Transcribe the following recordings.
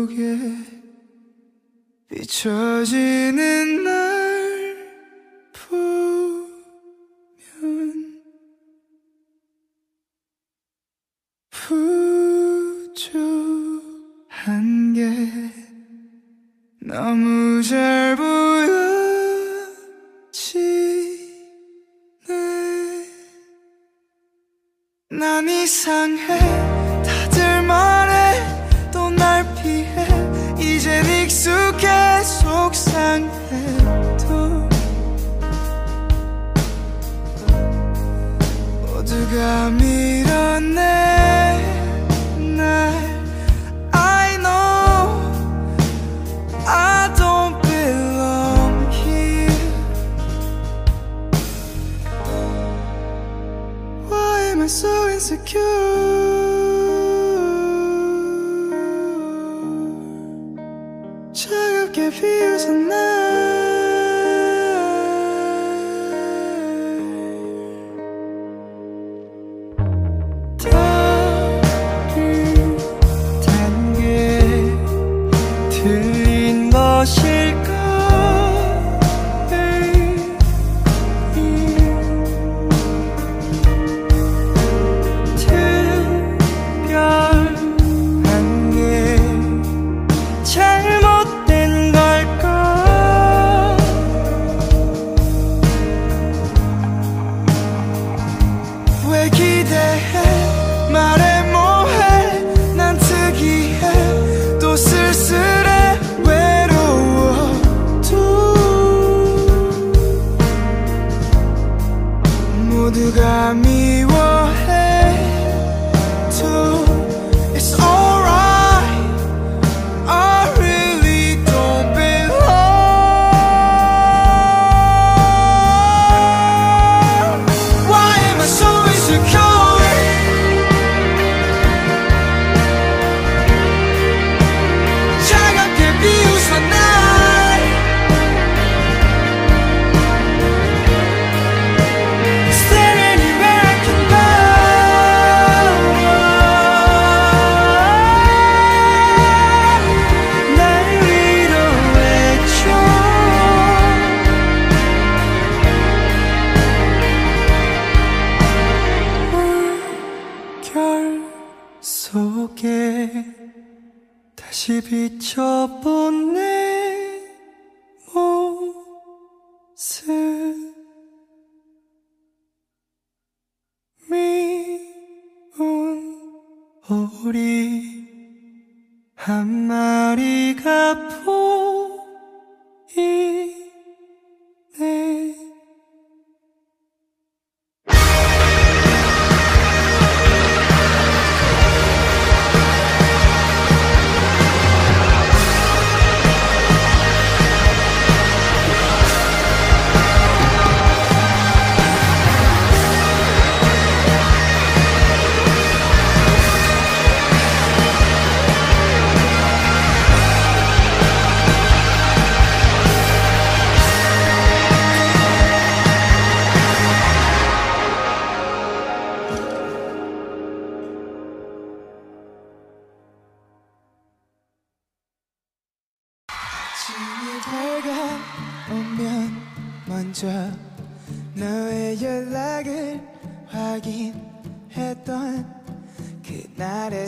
속에 비춰지는 나 べきで生まれ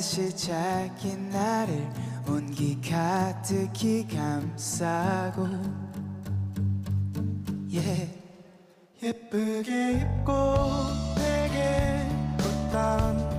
시작이 나를 온기 가득히 감싸고 yeah. 예쁘게 입고 내게 웃던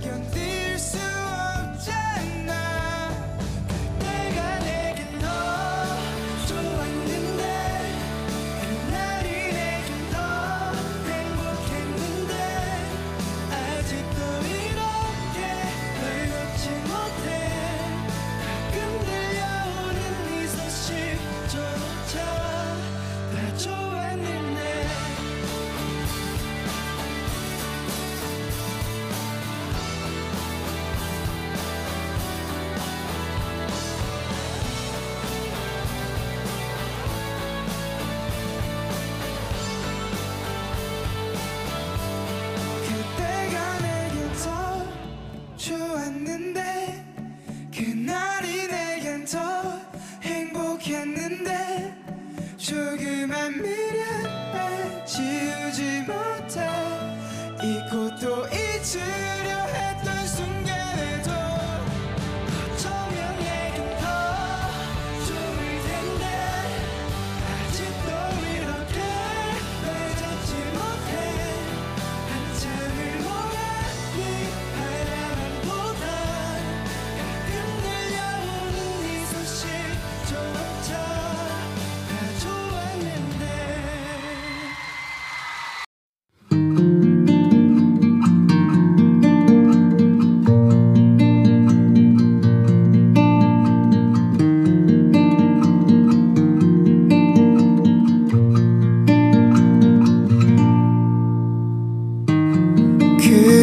que eu.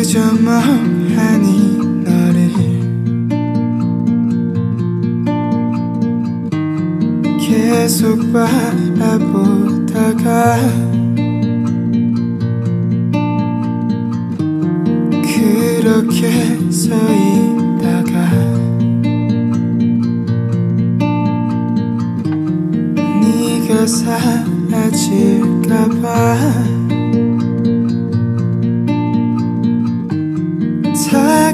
그저 멍하니 너를 계속 바라보다가 그렇게 서 있다가 네가 사라질까봐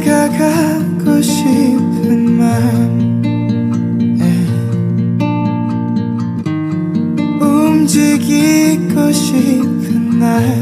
다가가고 싶은 마음. 예. 움직이고 싶은 날.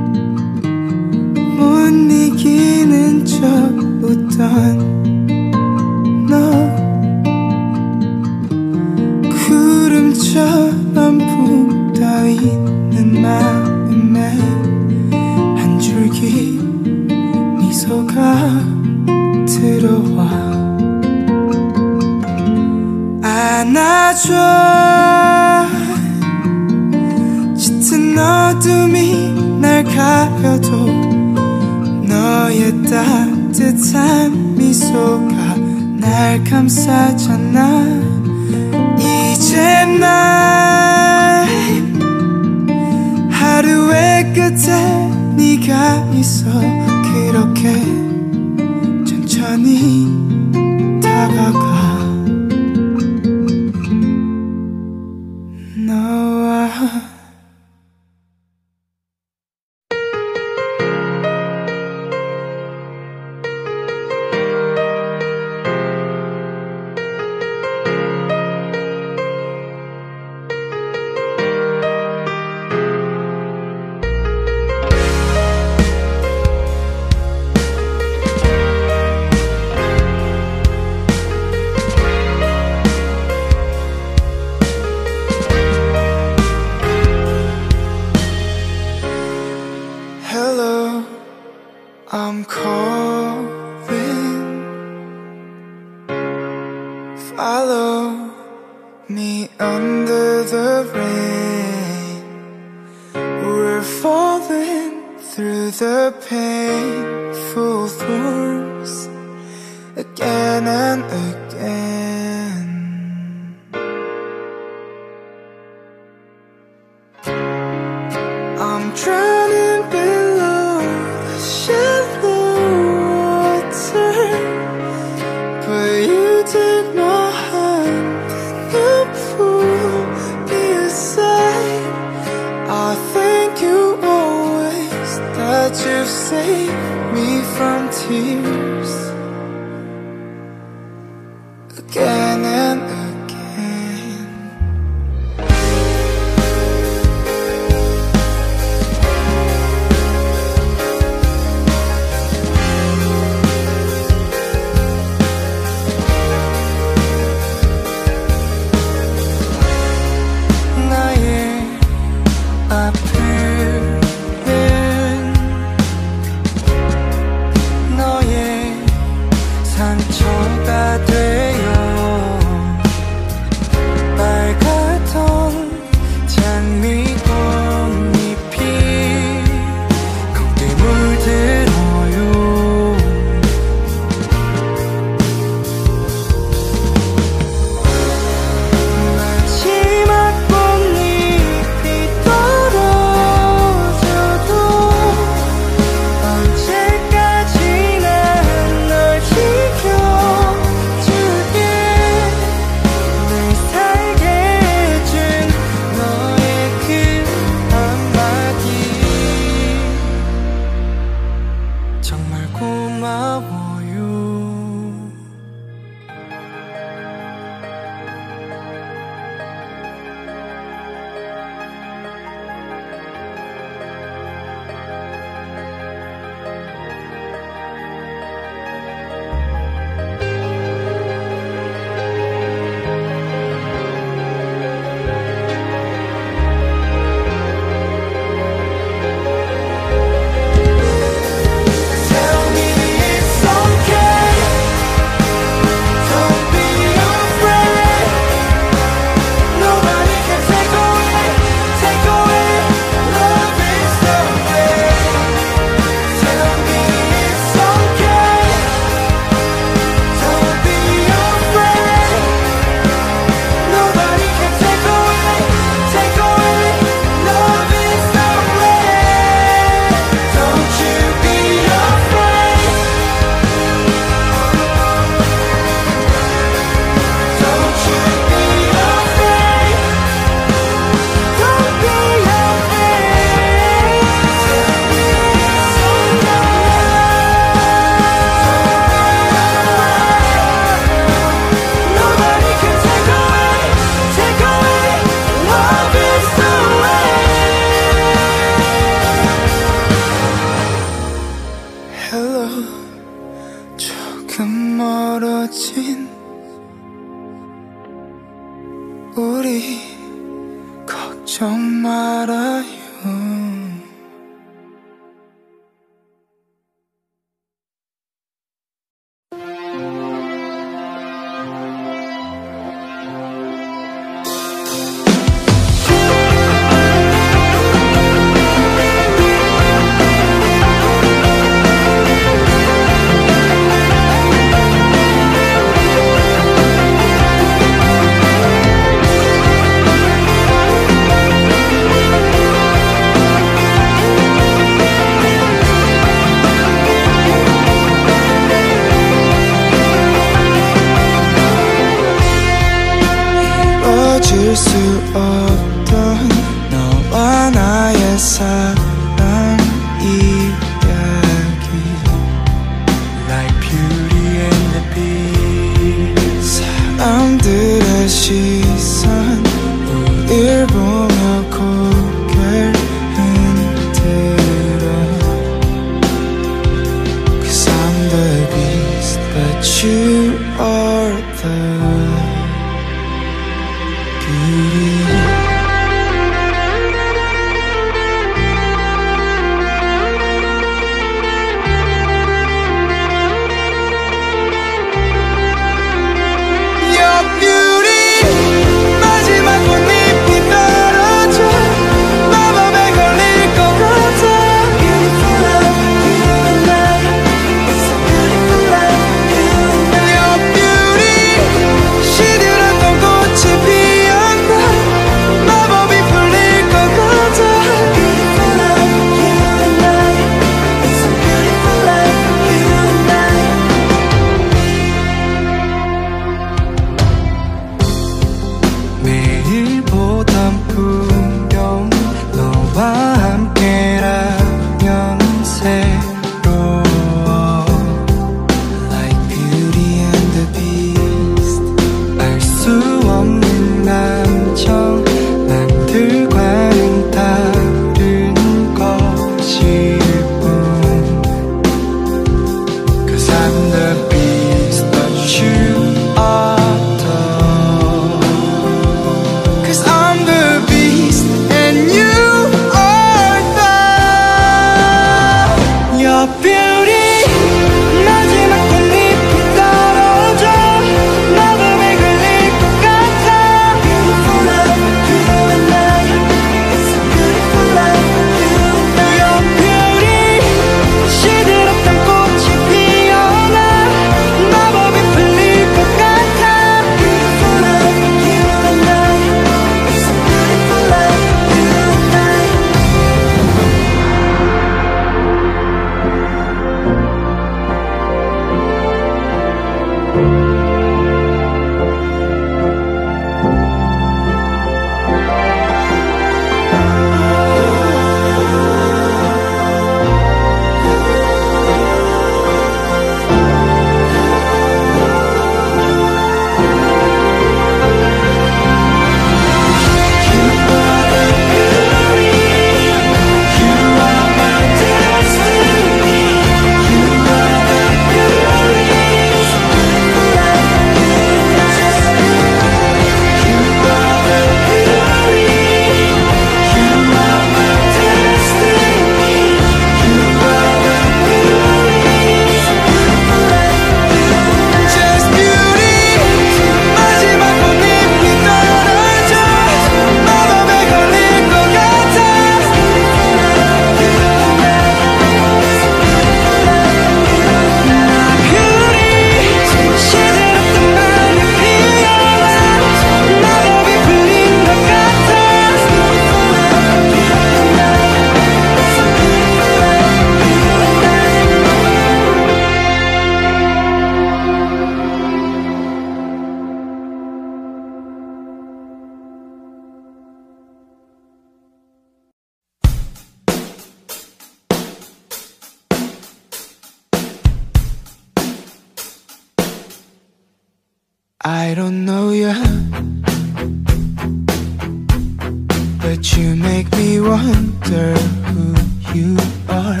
wonder who you are.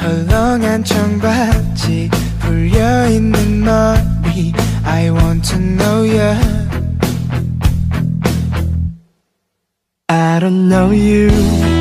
헐렁한 청바지 풀려있는 머리 I want to know you I don't know you.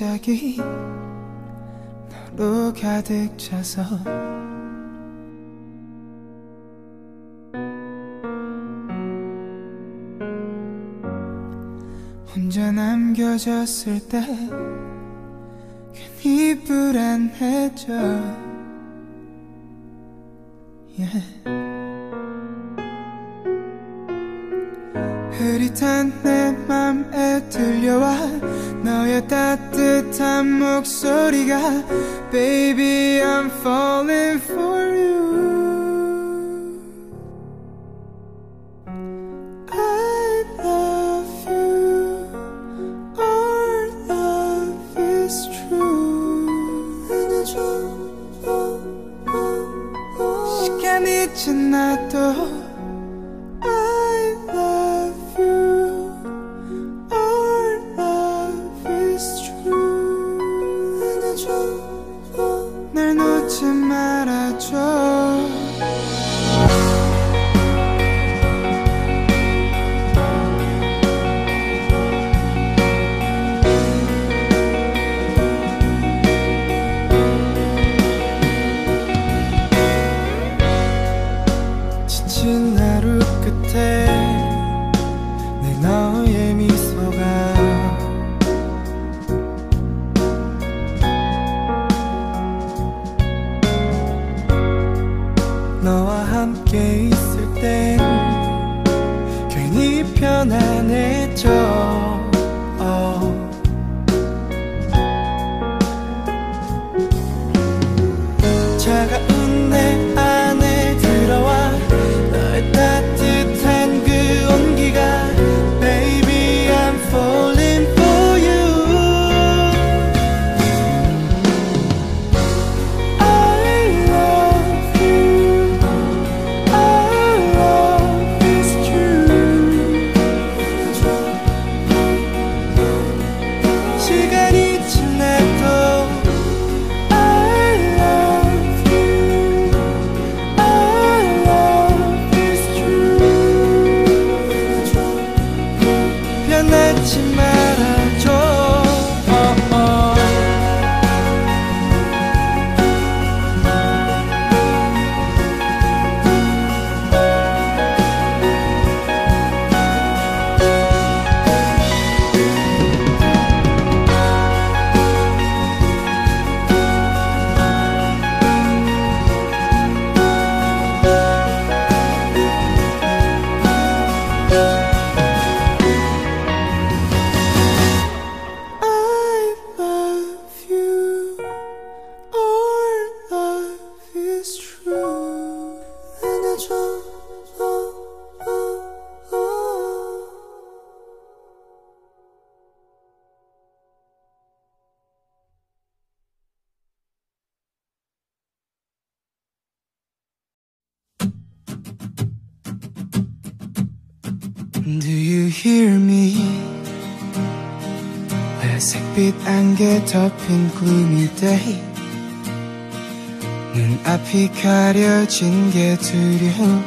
갑자기 너로 가득 차서 혼자 남겨졌을 때 괜히 불안해져 yeah. 흐릿한 내 맘에 들려와 너의 따뜻한 목소리가 Baby I'm falling for you 안개 덮인 gloomy day 눈앞이 가려진 게 두려워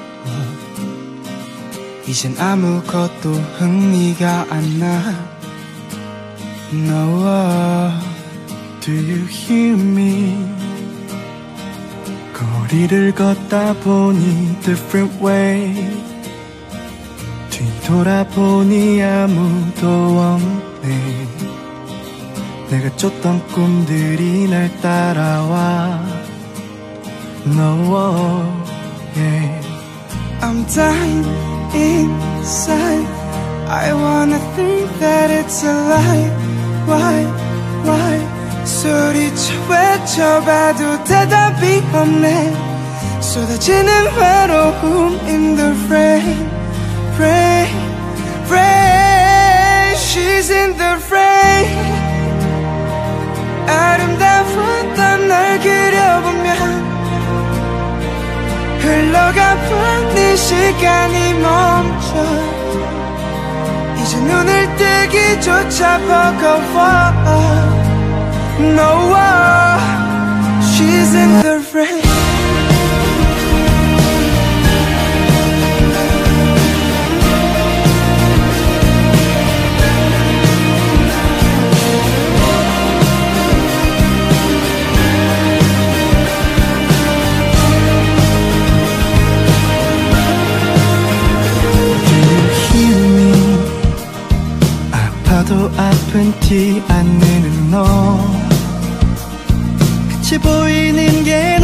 이젠 아무것도 흥미가 안 나. No, do you hear me? 거리를 걷다 보니 different way. 뒤돌아보니 아무도 없네. 내가 쫓던 꿈들이 날 따라와. No, yeah. I'm dying inside I wanna think that it's a lie Why, why 소리쳐 외쳐봐도 대답이 없네. 쏟아지는 외로움 in the rain Rain, rain. She's in the rain. 아름다웠던 날 그려보면 흘러가본 이 시간이 멈춰. 이제 눈을 뜨기조차 버거워. No, she's in the rain 티안 내는 너. 끝이 보이는 게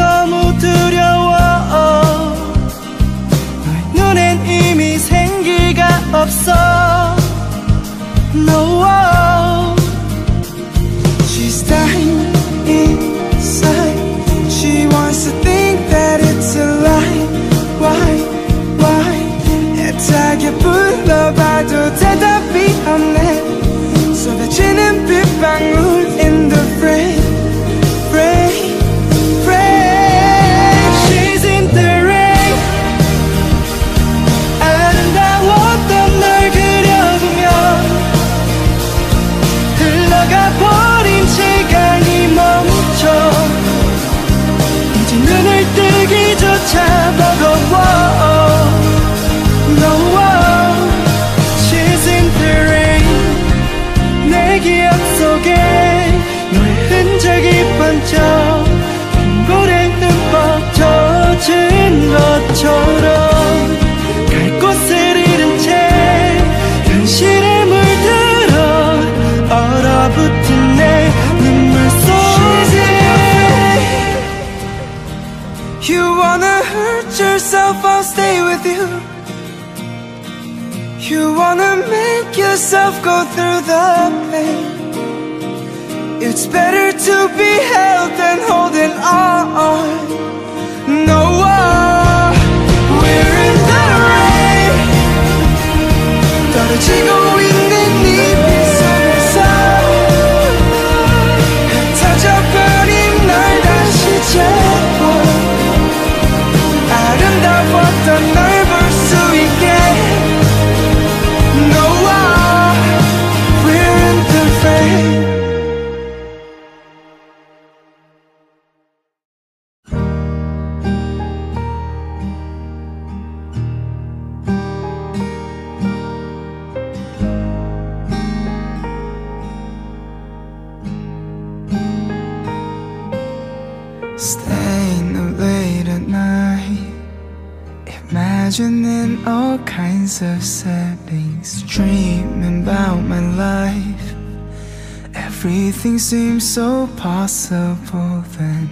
Seems so possible then.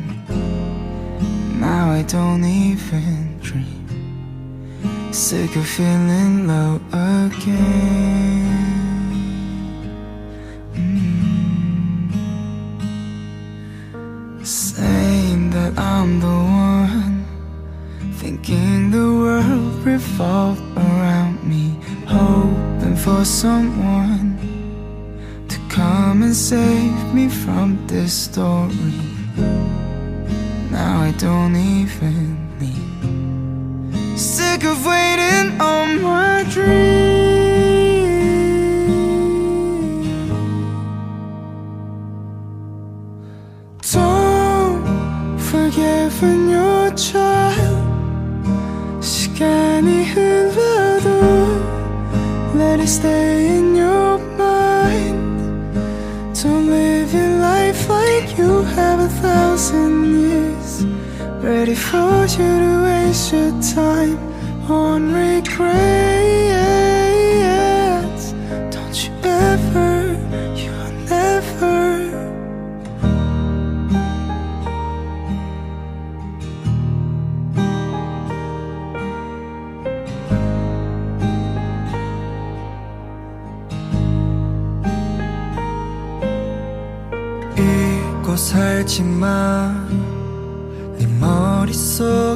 Now I don't even dream. Sick of feeling low again. Ready for you to waste your time on regrets. Don't you ever, you will never. 이곳 살지만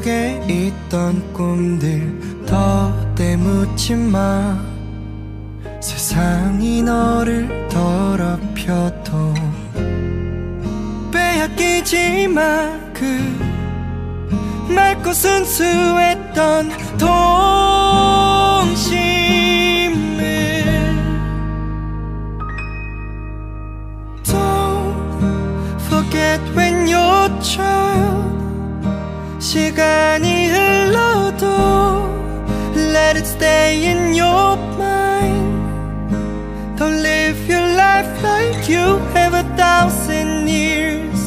네 머릿속에 있던 꿈들 더 때묻지 마. 세상이 너를 더럽혀도 빼앗기지 마. 그 맑고 순수했던 동심 시간이 흘러도 Let it stay in your mind. Don't live your life like you have a thousand years.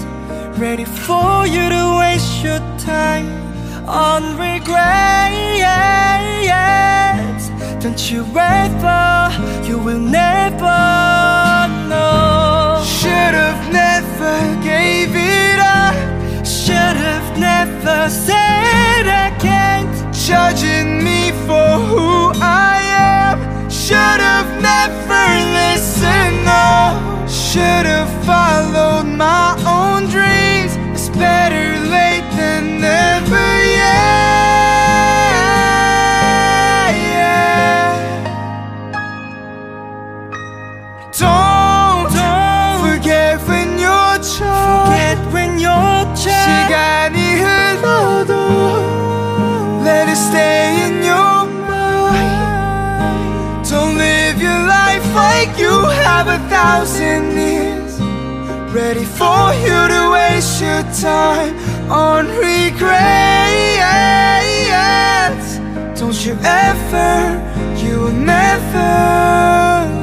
Ready for you to waste your time on regrets. Don't you ever, you will never know. Should've never gave it never said I can't. Judging me for who I am. Should've never have a thousand years Ready for you to waste your time on regrets. Don't you ever, you will never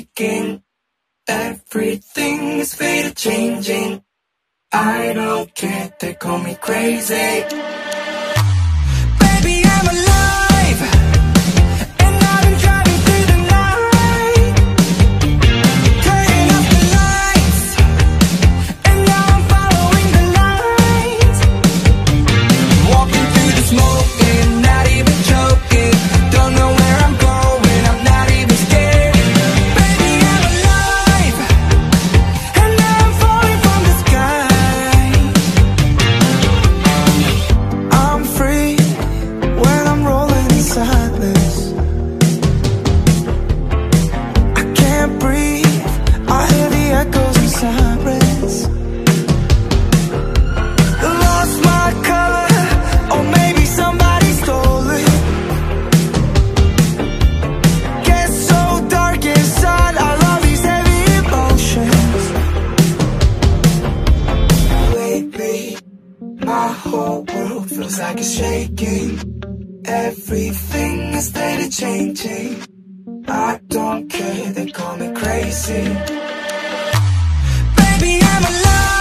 shaking. Everything is changing. I don't care, they call me crazy. Shaking. Everything is steady changing. I don't care, they call me crazy. Baby, I'm alive.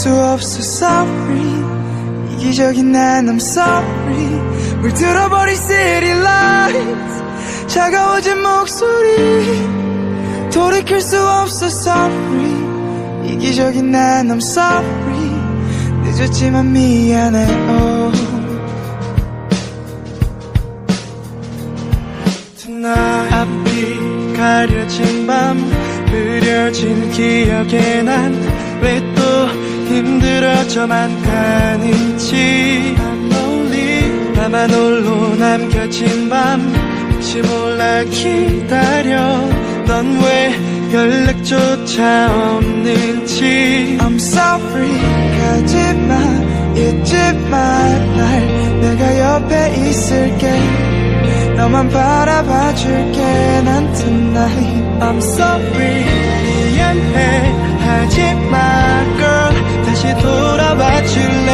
수 없어 sorry. 이기적인 난 I'm sorry. 물들어버린 city lights. 차가워진 목소리. 돌이킬 수 없어 sorry. 이기적인 난 I'm sorry. 늦었지만 미안해 oh. Tonight 앞이 가려진 밤. 흐려진 기억에 난왜또 힘들어져만 가는지. 나만 홀로 남겨진 밤 혹시 몰라 기다려. 넌 왜 연락조차 없는지. I'm sorry. 가지마. 잊지 마 날 내가 옆에 있을게. 너만 바라봐 줄게. 난 tonight. I'm sorry. 미안해. 하지마 girl 다시 돌아와 줄래?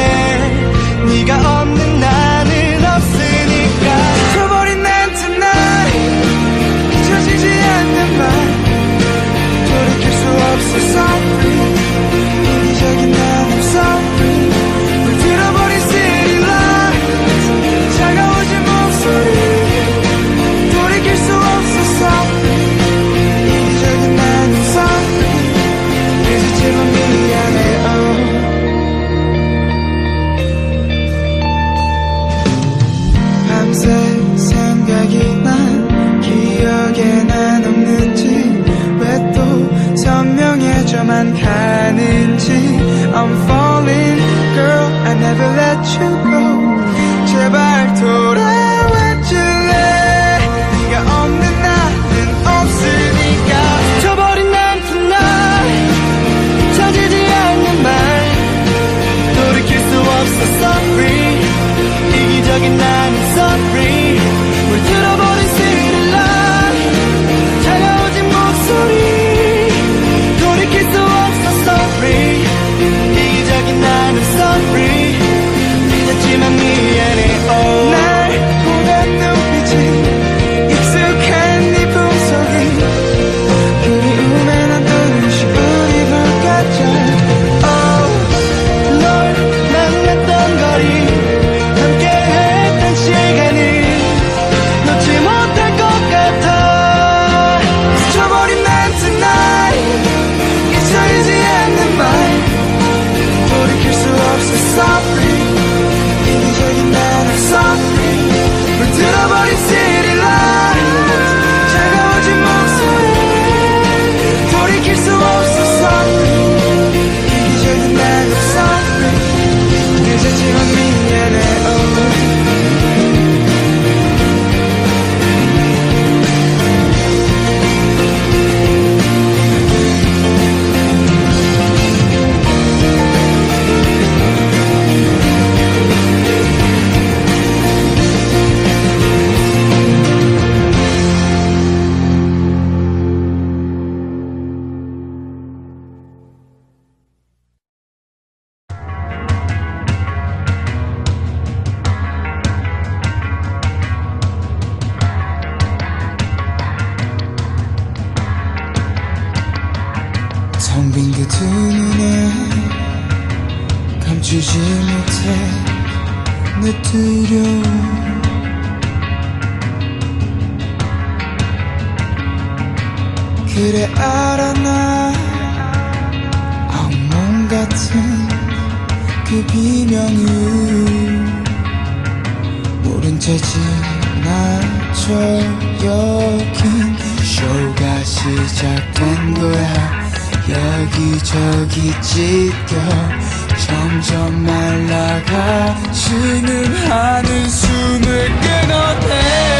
네가 없는 나는 없으니까. 잊혀버린 난 tonight 잊혀지지 않는 말 돌이킬 수 없어 sorry I'm falling. Girl, I never let you 두려워 그래 알아 나 악몽 같은 그 비명을 모른 채 지나쳐 여긴 쇼가 시작된 거야. 여기저기 찢겨 점점 말라가 지는 하는 숨을 끊어대.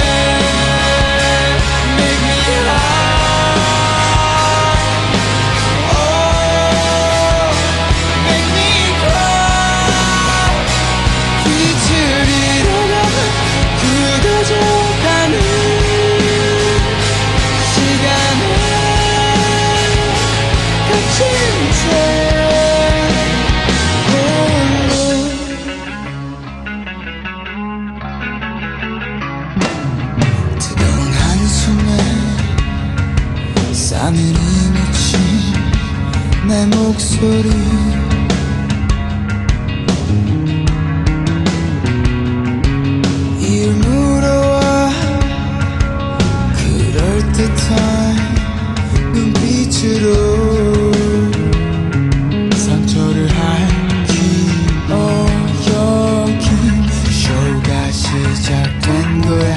Make 싸늘히 묻힌 내 목소리. 물어와 그럴듯한 눈빛으로 상처를 할기어 여긴 쇼가 시작된 거야.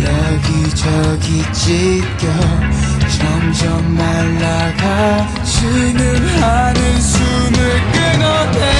여기저기 점점 말라가 지는 하는 숨을 끊어내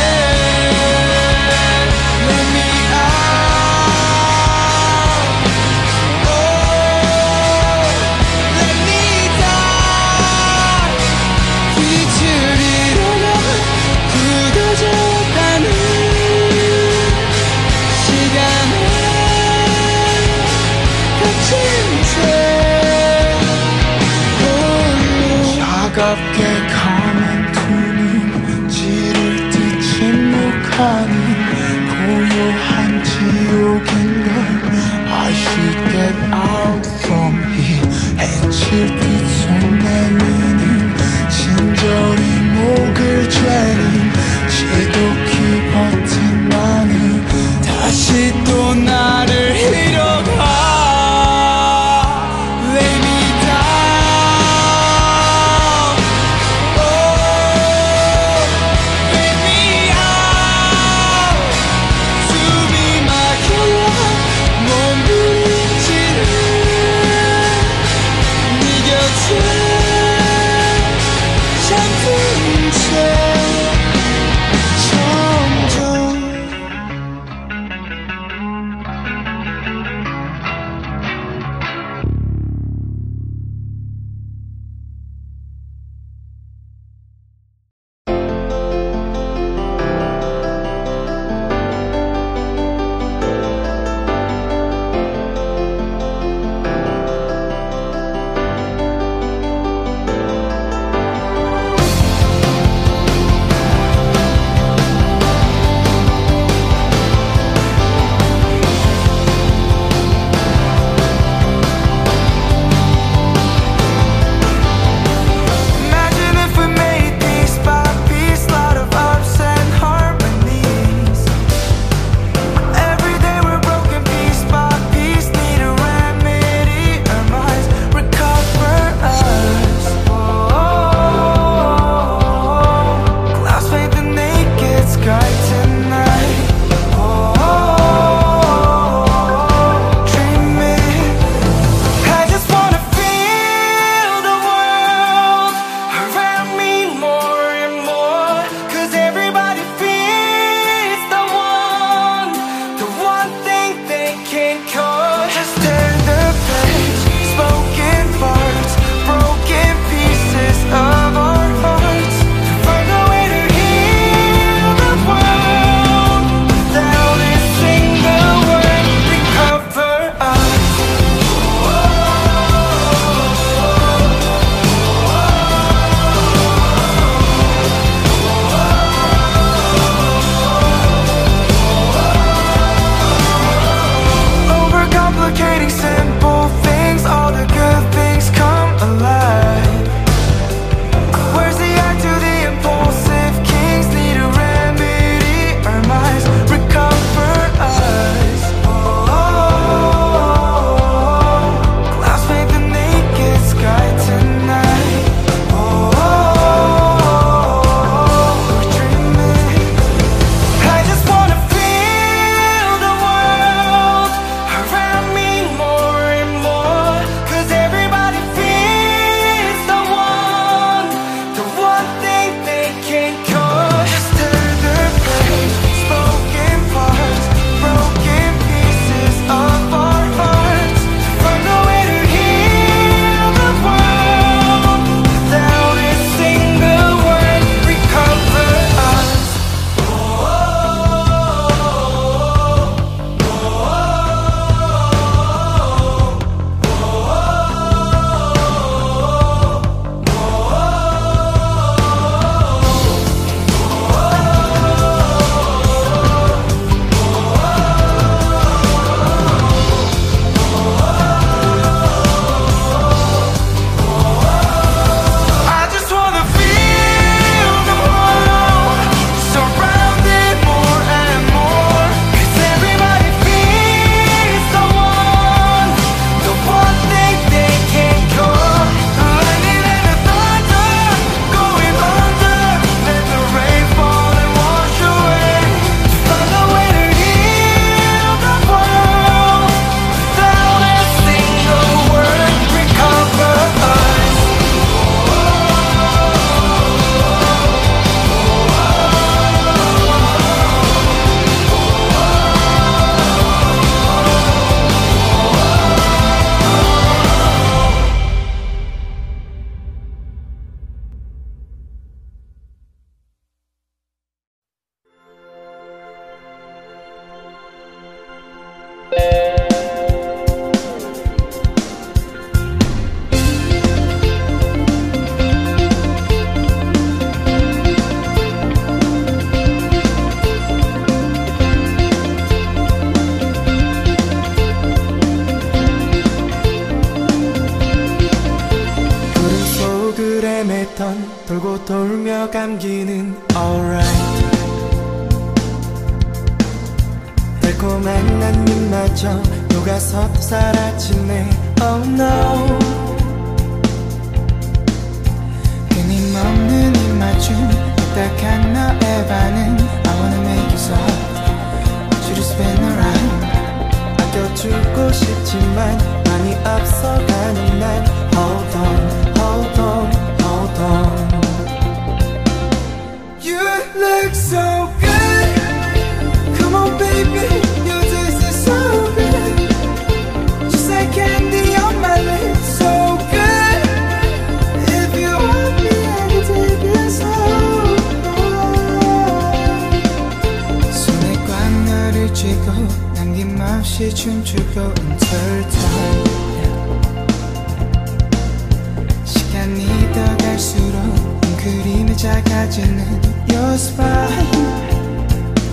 사라지는 your spine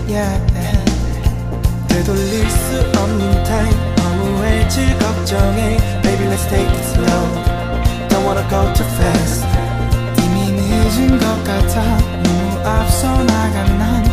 yeah. 되돌릴 수 없는 time. 허무해질 걱정해, Baby let's take it slow. Don't wanna go too fast. 이미 늦은 것 같아. 너무 앞서 나간 난